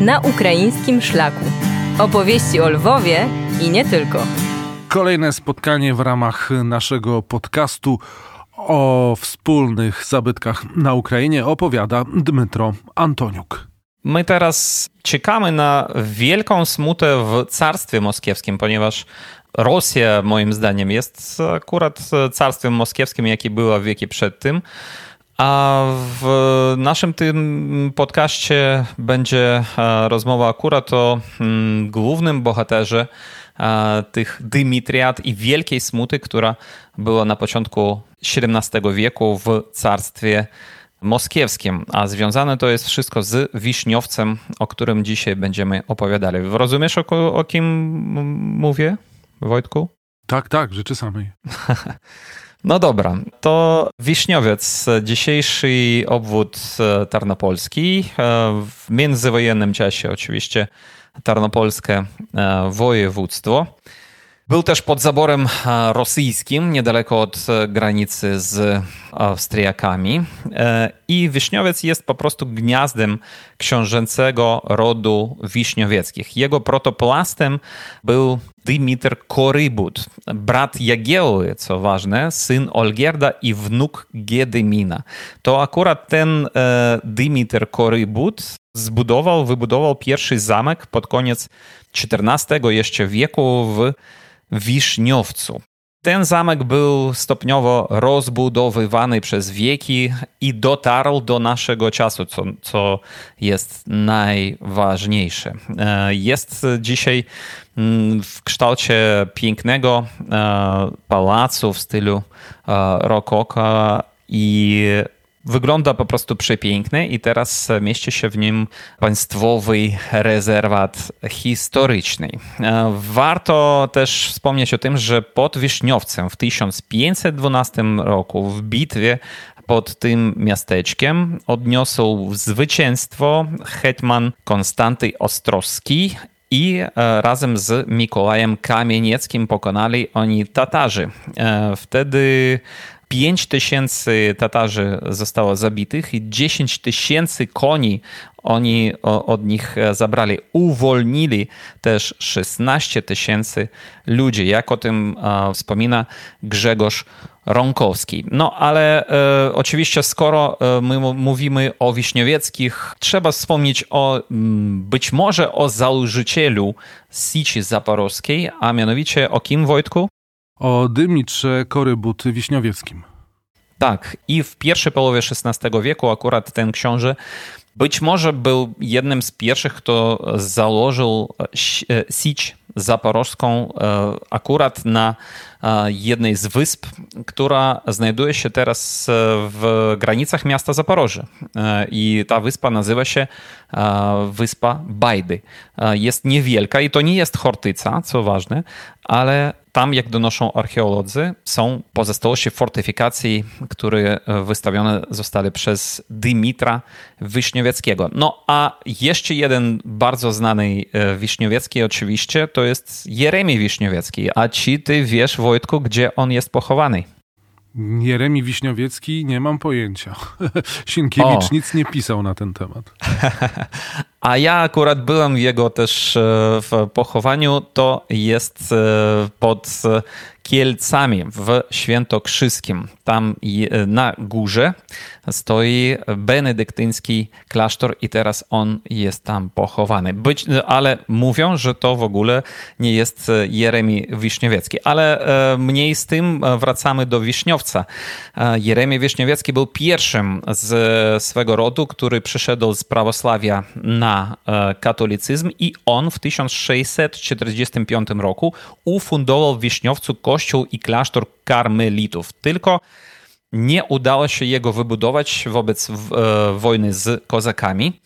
na ukraińskim szlaku. Opowieści o Lwowie i nie tylko. Kolejne spotkanie w ramach naszego podcastu o wspólnych zabytkach na Ukrainie opowiada Dmytro Antoniuk. My teraz czekamy na wielką smutę w Carstwie Moskiewskim, ponieważ Rosja, moim zdaniem, jest akurat carstwem moskiewskim, jakie było wieki przed tym. A w naszym tym podcaście będzie e, rozmowa akurat o mm, głównym bohaterze e, tych Dymitriad i wielkiej smuty, która była na początku XVII wieku w carstwie moskiewskim, a związane to jest wszystko z Wiśniowcem, o którym dzisiaj będziemy opowiadali. Rozumiesz, o, o kim mówię, Wojtku? Tak, tak, rzeczy samej. No dobra, to Wiśniowiec, dzisiejszy obwód e, tarnopolski. E, w międzywojennym czasie oczywiście tarnopolskie e, województwo. Był też pod zaborem rosyjskim, niedaleko od granicy z Austriakami. I Wiśniowiec jest po prostu gniazdem książęcego rodu Wiśniowieckich. Jego protoplastem był Dymitr Korybut, brat Jagieły, co ważne, syn Olgierda i wnuk Giedymina. To akurat ten e, Dymitr Korybut zbudował, wybudował pierwszy zamek pod koniec XIV jeszcze wieku w Wiśniowcu. Ten zamek był stopniowo rozbudowywany przez wieki i dotarł do naszego czasu, co, co jest najważniejsze. E, jest dzisiaj mm, w kształcie pięknego e, pałacu w stylu e, rokoko i Wygląda po prostu przepięknie i teraz mieści się w nim Państwowy Rezerwat Historyczny. E, warto też wspomnieć o tym, że pod Wiśniowcem w 1512 roku w bitwie pod tym miasteczkiem odniosł zwycięstwo hetman Konstanty Ostrowski i e, razem z Mikołajem Kamienieckim pokonali oni Tatarzy. E, wtedy 5 tysięcy Tatarzy zostało zabitych i 10 tysięcy koni oni od nich zabrali. Uwolnili też 16 tysięcy ludzi, jak o tym wspomina Grzegorz Ronkowski. No ale e, oczywiście, skoro e, my mówimy o Wiśniowieckich, trzeba wspomnieć o być może o założycielu Sici Zaporowskiej, a mianowicie o kim, Wojtku? O Dymitrze Korybut Wiśniowieckim. Tak, i w pierwszej połowie XVI wieku akurat ten książę być może był jednym z pierwszych, kto założył e, sieć zaporożską e, akurat na e, jednej z wysp, która znajduje się teraz w granicach miasta Zaporoże. I ta wyspa nazywa się Wyspa Bajdy. Jest niewielka i to nie jest Hortyca, co ważne, ale tam, jak donoszą archeolodzy, są pozostałości fortyfikacji, które wystawione zostały przez Dymitra Wiśniowieckiego. No a jeszcze jeden bardzo znany e, Wiśniowiecki oczywiście to jest Jeremi Wiśniowiecki. A ci ty wiesz, Wojtku, gdzie on jest pochowany? Jeremi Wiśniowiecki, nie mam pojęcia. Sienkiewicz o. nic nie pisał na ten temat. A ja akurat byłem jego też e, w pochowaniu. To jest e, pod Kielcami w Świętokrzyskim. Tam na górze stoi benedyktyński klasztor i teraz on jest tam pochowany. Być, ale mówią, że to w ogóle nie jest Jeremi Wiśniowiecki. Ale e, mniej z tym wracamy do Wiśniowca. E, Jeremi Wiśniowiecki był pierwszym z swego rodu, który przyszedł z prawosławia na e, katolicyzm i on w 1645 roku ufundował w Wiśniowcu kościół i klasztor karmelitów. Tylko nie udało się jego wybudować wobec e, wojny z kozakami.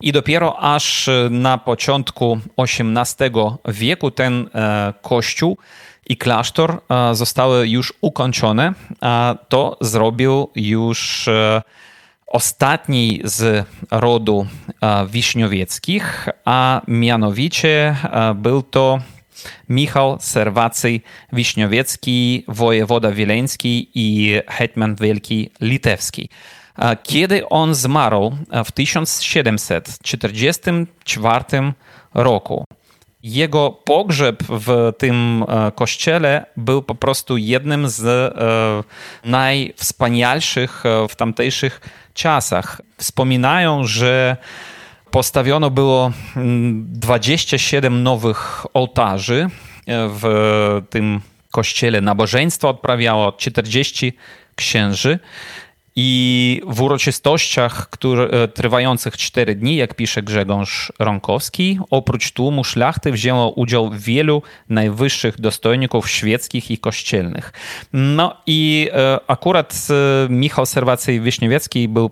I dopiero aż na początku XVIII wieku ten e, kościół i klasztor e, zostały już ukończone, a to zrobił już ostatni z rodu Wiśniowieckich, a mianowicie był to Michał Serwacy Wiśniowiecki, wojewoda wileński i hetman wielki litewski. Kiedy on zmarł w 1744 roku, jego pogrzeb w tym kościele był po prostu jednym z najwspanialszych w tamtejszych czasach. Wspominają, że postawiono było 27 nowych ołtarzy w tym kościele. Nabożeństwo odprawiało 40 księży. I w uroczystościach które, e, trwających cztery dni, jak pisze Grzegorz Ronkowski, oprócz tłumu szlachty wzięło udział wielu najwyższych dostojników świeckich i kościelnych. No i e, akurat e, Michał Serwacej Wiśniewiecki był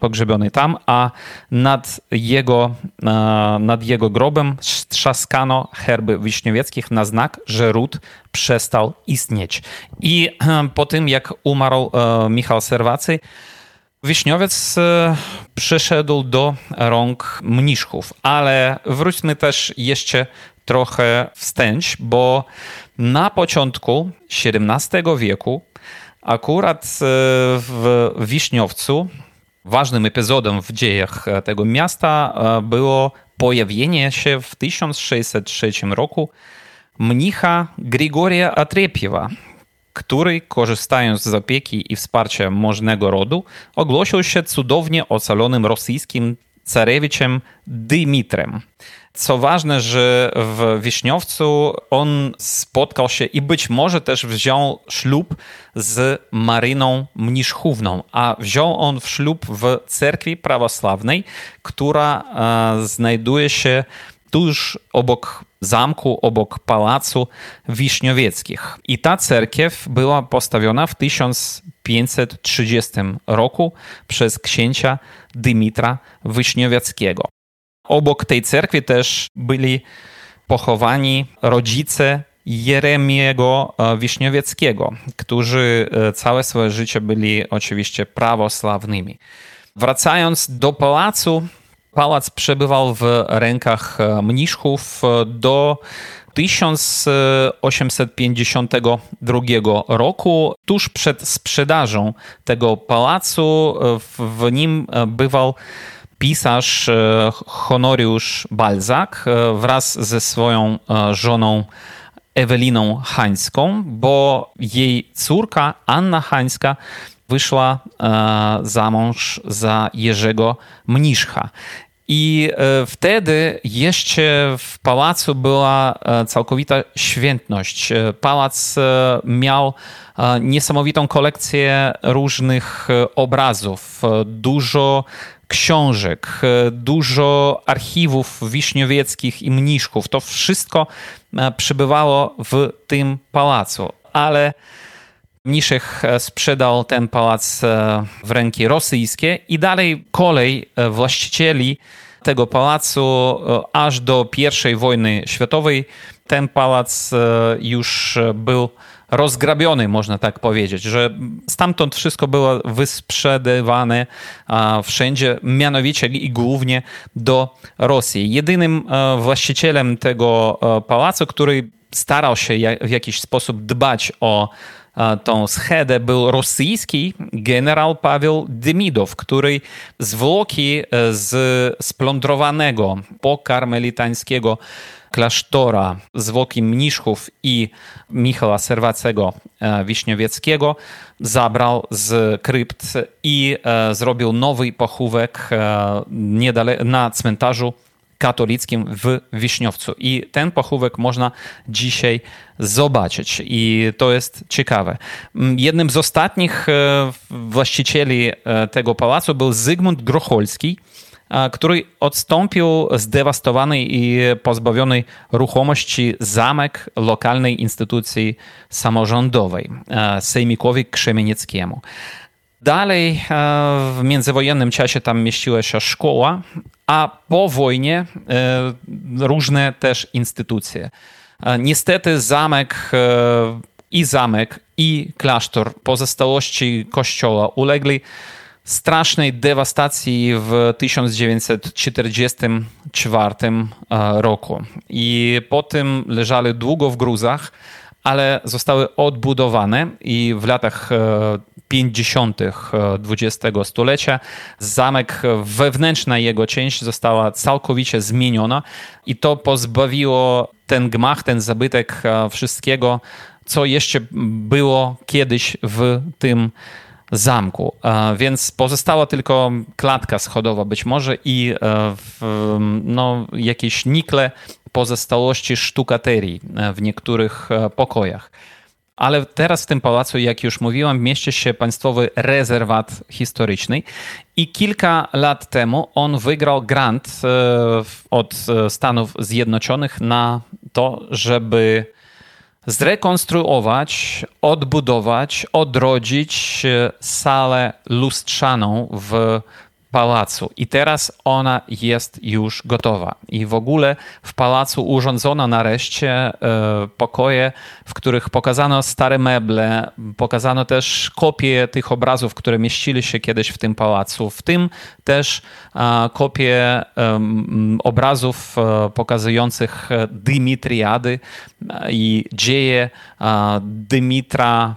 pogrzebiony tam, a nad jego, nad jego grobem strzaskano herby Wiśniewieckich na znak, że ród przestał istnieć. I po tym, jak umarł Michał Serwacy, Wiśniowiec e, przyszedł do rąk mniszków, ale wróćmy też jeszcze trochę wstęć, bo na początku XVII wieku akurat e, w Wiśniowcu ważnym epizodem w dziejach tego miasta e, było pojawienie się w 1603 roku mnicha Grigoria Atrepiewa, który, korzystając z opieki i wsparcia możnego rodu, ogłosił się cudownie ocalonym rosyjskim carewiczem Dymitrem. Co ważne, że w Wiśniowcu on spotkał się i być może też wziął ślub z Maryną Mniszchówną, a wziął on w ślub w cerkwi prawosławnej, która e, znajduje się tuż obok zamku, obok pałacu Wiśniowieckich. I ta cerkiew była postawiona w 1530 roku przez księcia Dymitra Wiśniowieckiego. Obok tej cerkwi też byli pochowani rodzice Jeremiego e, Wiśniowieckiego, którzy e, całe swoje życie byli oczywiście prawosławnymi. Wracając do pałacu, pałac przebywał w rękach e, mniszków e, do 1852 roku. Tuż przed sprzedażą tego pałacu e, w nim bywał pisarz Honoriusz Balzak wraz ze swoją żoną Eweliną Hańską, bo jej córka Anna Hańska wyszła za mąż za Jerzego Mniszcha. I e, wtedy jeszcze w pałacu była e, całkowita świętność. E, pałac miał niesamowitą kolekcję różnych obrazów, dużo książek, dużo archiwów wiśniowieckich i mniszków. To wszystko przybywało w tym pałacu, ale Mniszych sprzedał ten pałac w ręki rosyjskie i dalej kolej właścicieli tego pałacu aż do I wojny światowej. Ten pałac już był rozgrabiony, można tak powiedzieć, że stamtąd wszystko było wysprzedawane wszędzie, mianowicie i głównie do Rosji. Jedynym właścicielem tego pałacu, który starał się w jakiś sposób dbać o tą schedę był rosyjski generał Paweł Demidow, który zwłoki e, z splądrowanego pokarmelitańskiego klasztora zwłoki mniszków i Michała Serwacego e, Wiśniowieckiego zabrał z krypt i e, zrobił nowy pochówek na cmentarzu katolickim w Wiśniowcu. I ten pochówek można dzisiaj zobaczyć i to jest ciekawe. Mm, jednym z ostatnich e, właścicieli e, tego pałacu był Zygmunt Grocholski, e, który odstąpił zdewastowanej i pozbawionej ruchomości zamek lokalnej instytucji samorządowej, Sejmikowi Krzemienieckiemu. Dalej w międzywojennym czasie tam mieściła się szkoła, a po wojnie różne też instytucje. Niestety zamek i zamek i klasztor pozostałości kościoła ulegli strasznej dewastacji w 1944 roku. I po tym leżały długo w gruzach, ale zostały odbudowane i w latach 50. XX stulecia. Zamek, wewnętrzna jego część została całkowicie zmieniona i to pozbawiło ten gmach, ten zabytek wszystkiego, co jeszcze było kiedyś w tym zamku. Więc pozostała tylko klatka schodowa być może i no, jakieś nikle pozostałości sztukaterii w niektórych pokojach. Ale teraz w tym pałacu, jak już mówiłam, mieści się Państwowy Rezerwat Historyczny i kilka lat temu on wygrał grant od Stanów Zjednoczonych na to, żeby zrekonstruować, odbudować, odrodzić salę lustrzaną w pałacu. I teraz ona jest już gotowa. I w ogóle w pałacu urządzono nareszcie e, pokoje, w których pokazano stare meble, pokazano też kopie tych obrazów, które mieścili się kiedyś w tym pałacu, w tym też kopie obrazów e, pokazujących Dymitriady i dzieje Dymitra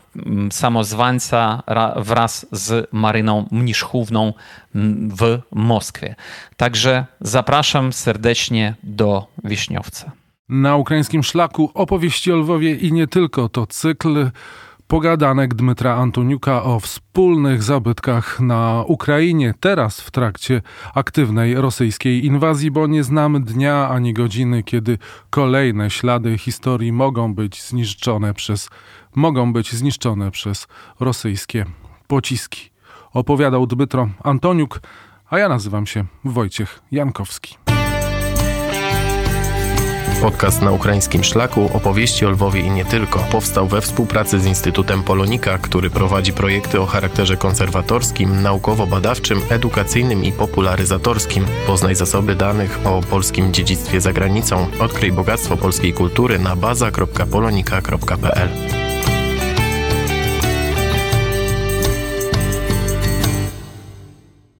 samozwańca wraz z Maryną Mniszchówną w Moskwie. Także zapraszam serdecznie do Wiśniowca. Na ukraińskim szlaku opowieści o Lwowie i nie tylko to cykl pogadanek Dmytra Antoniuka o wspólnych zabytkach na Ukrainie, teraz w trakcie aktywnej rosyjskiej inwazji, bo nie znamy dnia ani godziny, kiedy kolejne ślady historii mogą być zniszczone przez, mogą być zniszczone przez rosyjskie pociski. Opowiadał Dmytro Antoniuk, a ja nazywam się Wojciech Jankowski. Podcast na ukraińskim szlaku opowieści o Lwowie i nie tylko powstał we współpracy z Instytutem Polonika, który prowadzi projekty o charakterze konserwatorskim, naukowo-badawczym, edukacyjnym i popularyzatorskim. Poznaj zasoby danych o polskim dziedzictwie za granicą. Odkryj bogactwo polskiej kultury na baza.polonika.pl.